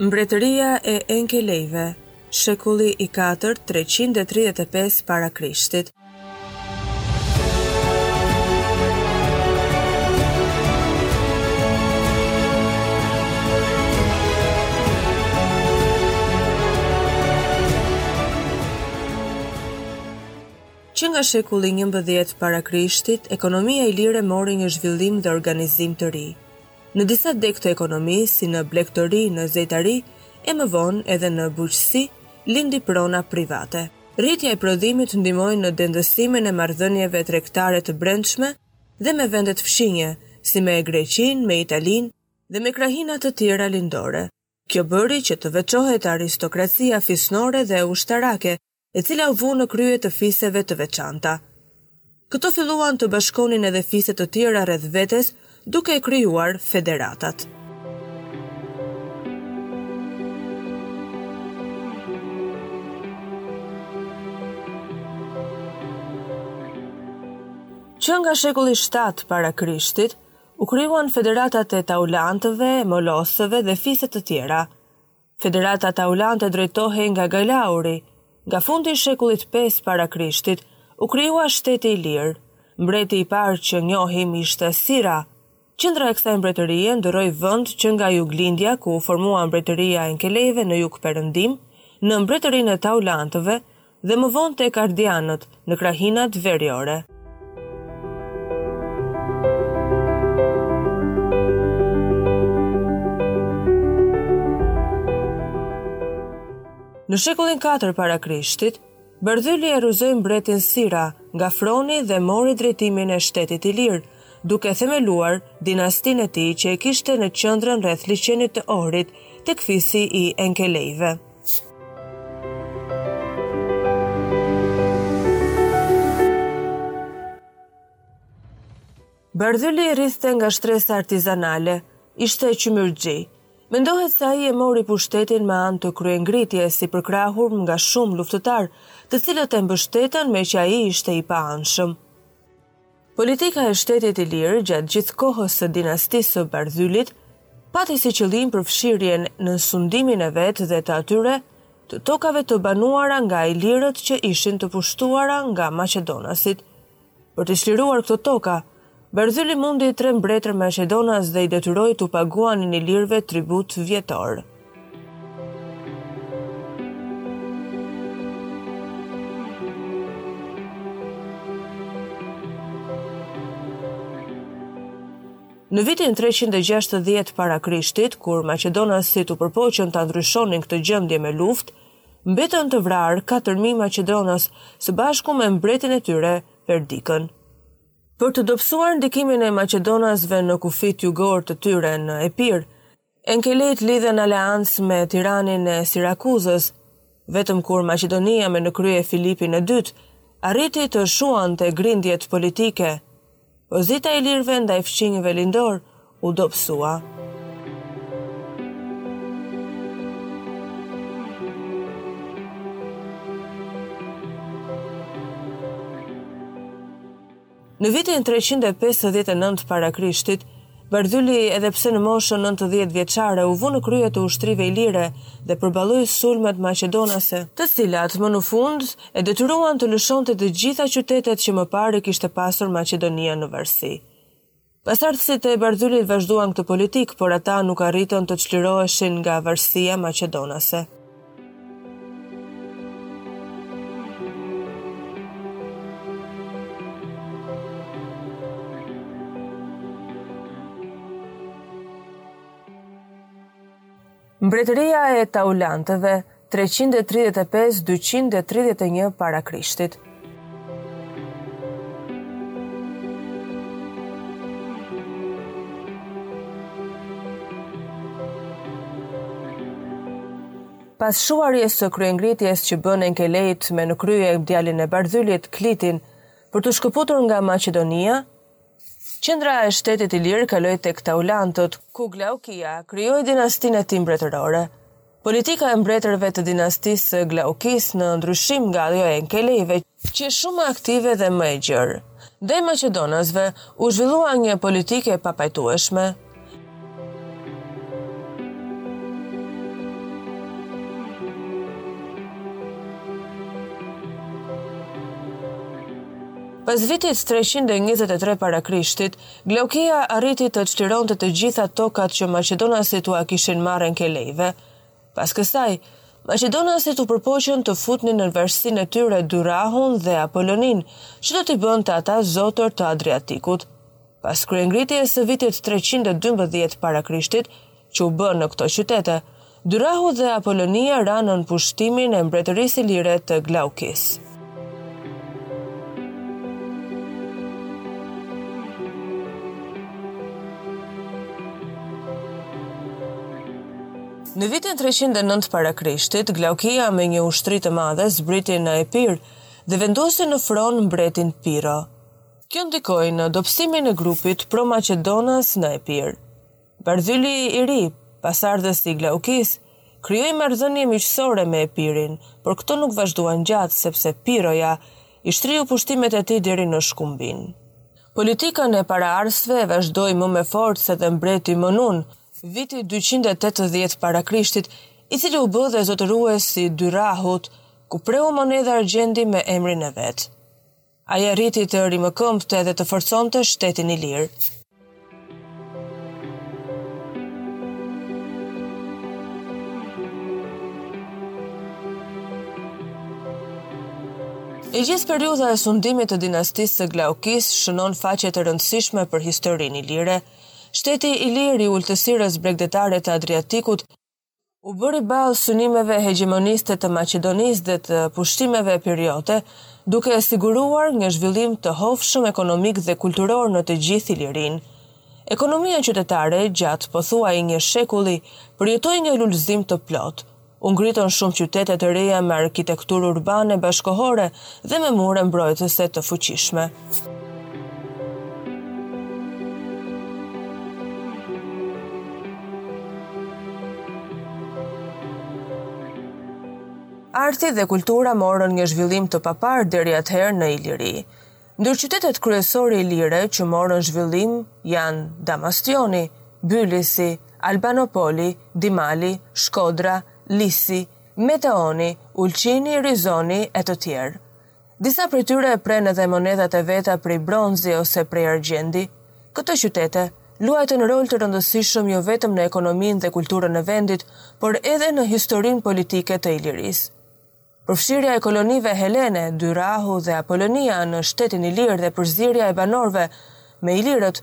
Mbretëria e Enkelejve, shekulli i katërt treqind e tridhjetë e pesë para Krishtit. Që nga shekulli i njëmbëdhjetë para Krishtit, ekonomia ilire mori një zhvillim dhe organizim të ri. Në disa degë të ekonomisë, si në blegtori, në zejtari, e më vonë edhe në bujqësi, lindi prona private. Rritja e prodhimit ndihmoi në dendësimin e marrëdhënieve tregtare të brendshme dhe me vendet fqinje, si me Greqinë, me Italinë dhe me krahina të tjera lindore. Kjo bëri që të veçohet aristokracia fisnore dhe ushtarake e cila u vu në krye të fiseve të veçanta. Këto filluan të bashkonin edhe fise të tjera rreth vetes, duke krijuar federatat. Që nga shekulli 7 para Krishtit, u krijuan federatat e taulantëve, molosëve dhe fise të tjera. Federata Taulante drejtohej nga Galauri. Nga fundi i shekullit pesë para Krishtit, u krijua shteti ilir. Mbreti i parë që njohim ishte Sira. Qendra e kësaj mbretërie ndërroi vend që nga juglindja ku u formua mbretëria e Enkelejve në jugperëndim, në mbretërinë e Taulantëve, dhe më vonë tek Ardianët, në krahinat veriore. Në shekullin 4 para Krishtit, Bardhyli e rrëzoi mbretin Sira nga froni dhe mori drejtimin e shtetit ilir, duke themeluar dinastinë e tij që e kishte qendrën rreth liqenit të Ohrit, tek fisi i Enkelejve. Bardhyli rridhte nga shtresa artizanale, ishte qymyrxhi. Mendohet se ai e mori pushtetin me anë të kryengritjes i përkrahur nga shumë luftëtarë, të cilët e mbështetën meqë ai ishte i paanshëm. Politika e shtetit ilir gjatë gjithë kohës së dinastisë së Bardhylit pati si qëllim përfshirjen në sundimin e vet dhe të atyre tokave të banuara nga ilirët që ishin të pushtuara nga maqedonasit. Për të çliruar këto toka, Bardhyli mundi tre mbretër maqedonas dhe i detyroi t'u paguanin ilirëve tribut vjetor. Në vitin 360 para Krishtit, kur maqedonasit u përpoqën ta ndryshonin këtë gjendje me luftë, mbetën të vrarë 4000 maqedonas së bashku me mbretin e tyre, Perdikën. Për të dobësuar ndikimin e maqedonasve në kufijtë jugorë të tyre në Epir, enkelejt lidhën aleancë me tiranin e Sirakuzës, vetëm kur Maqedonia me në krye Filipin e Dytë, arriti të shuante grindjet politike, pozita e ilirëve ndaj fqinjëve lindorë u dobësua. Në vitin treqind e pesëdhjetë e nëntë para Krishtit, Bardhyli edhe pse në moshën nëntëdhjetë vjeçare u vu në krye të ushtrive ilire dhe përballoi sulmet maqedonase, të cilat më në fund e detyruan të lëshonte të gjitha qytetet që më parë i kishte pasur Maqedonia në varësi. Pasardhësit e Bardhylit vazhduan këtë politikë, por ata nuk arritën të çliroheshin nga varësia maqedonase. Mbretëria e Taulantëve 335-231 para Krishtit. Pas shuarjes së kryengritjes që bënë Enkelejt me në krye djalin e Bardhylit, Klitin, për t'u shkëputur nga Maqedonia, qendra e shtetit ilir kaloi tek Taulantët, ku Glaukia krijoi dinastinë e tij mbretërore. Politika e mbretërve të dinastisë së Glaukisë në ndryshim nga ajo e Enkelejve, qe shumë më aktive dhe më e gjerë, ndaj maqedonasve u zhvillua një politikë e papajtueshme. Pas vitit 323 para Krishtit, Glaukia arriti të çlironte të gjitha tokat që maqedonasit u kishin marrë enkelejve. Pas kësaj, maqedonasit u përpoqën të futnin në varësinë e tyre Dyrahun dhe Apoloninë, që do t'i bënte ata zotër të Adriatikut. Pas kryengritjes së vitit treqind e dymbëdhjetë para Krishtit, që u bë në këto qytete, Dyrahu dhe Apolonia ranë nën pushtimin e Mbretërisë Ilire të Glaukisë. Në vitin treqind e nëntë para Krishtit, Glaukia me një ushtri të madhe zbriti në Epir dhe vendosi në fron mbretin Piro. Kjo ndikoi në dobësimin e grupit pro-maqedonas në Epir. Bardhyli i ri, pasardhës i Glaukisë, krijoi marrëdhënie miqësore me Epirin, por këto nuk vazhduan gjatë, sepse Piroja i shtriu pushtimet e tij deri në Shkumbin. Politikën e paraardhësve e vazhdoi më me forcë edhe mbreti Monun, viti dyqind e tetëdhjetë para Krishtit, i cili u bë dhe zotërues i Dyrrahut, ku preu monedha argjendi me emrin e vet. Ai arriti të rimëkëmbte dhe të forconte shtetin ilir. E gjithë periudha e sundimit të dinastisë së Glaukisë shënon faqe të rëndësishme për historinë ilire. Shteti ilir i ultësirës bregdetare të Adriatikut u bëri ballë synimeve hegjemoniste të Maqedonisë dhe të pushtimeve epiriote, duke e siguruar një zhvillim të hovshëm ekonomik dhe kulturor në të gjithë Ilirinë. Ekonomia qytetare, gjatë pothuaj një shekulli, përjetoi një lulëzim të plotë. U ngritën shumë qytete të reja me arkitekturë urbane bashkëkohore dhe me mure mbrojtëse të fuqishme. Arti dhe kultura morën një zhvillim të paparë deri atëherë në Iliri. Ndër qytetet kryesore ilire që morën zhvillim janë Damastioni, Bylisi, Albanopoli, Dimali, Shkodra, Lisi, Meteoni, Ulqini, Rizoni e të tjerë. Disa prej tyre prenë edhe monedhat e veta prej bronzi ose prej argjendi. Këto qytete luajtën rol të rëndësishëm jo vetëm në ekonominë dhe kulturën e vendit, por edhe në historinë politike të Ilirisë. Përfshirja e kolonive helene, Dyrahu dhe Apolonia në shtetin ilir dhe përzierja e banorëve me ilirët,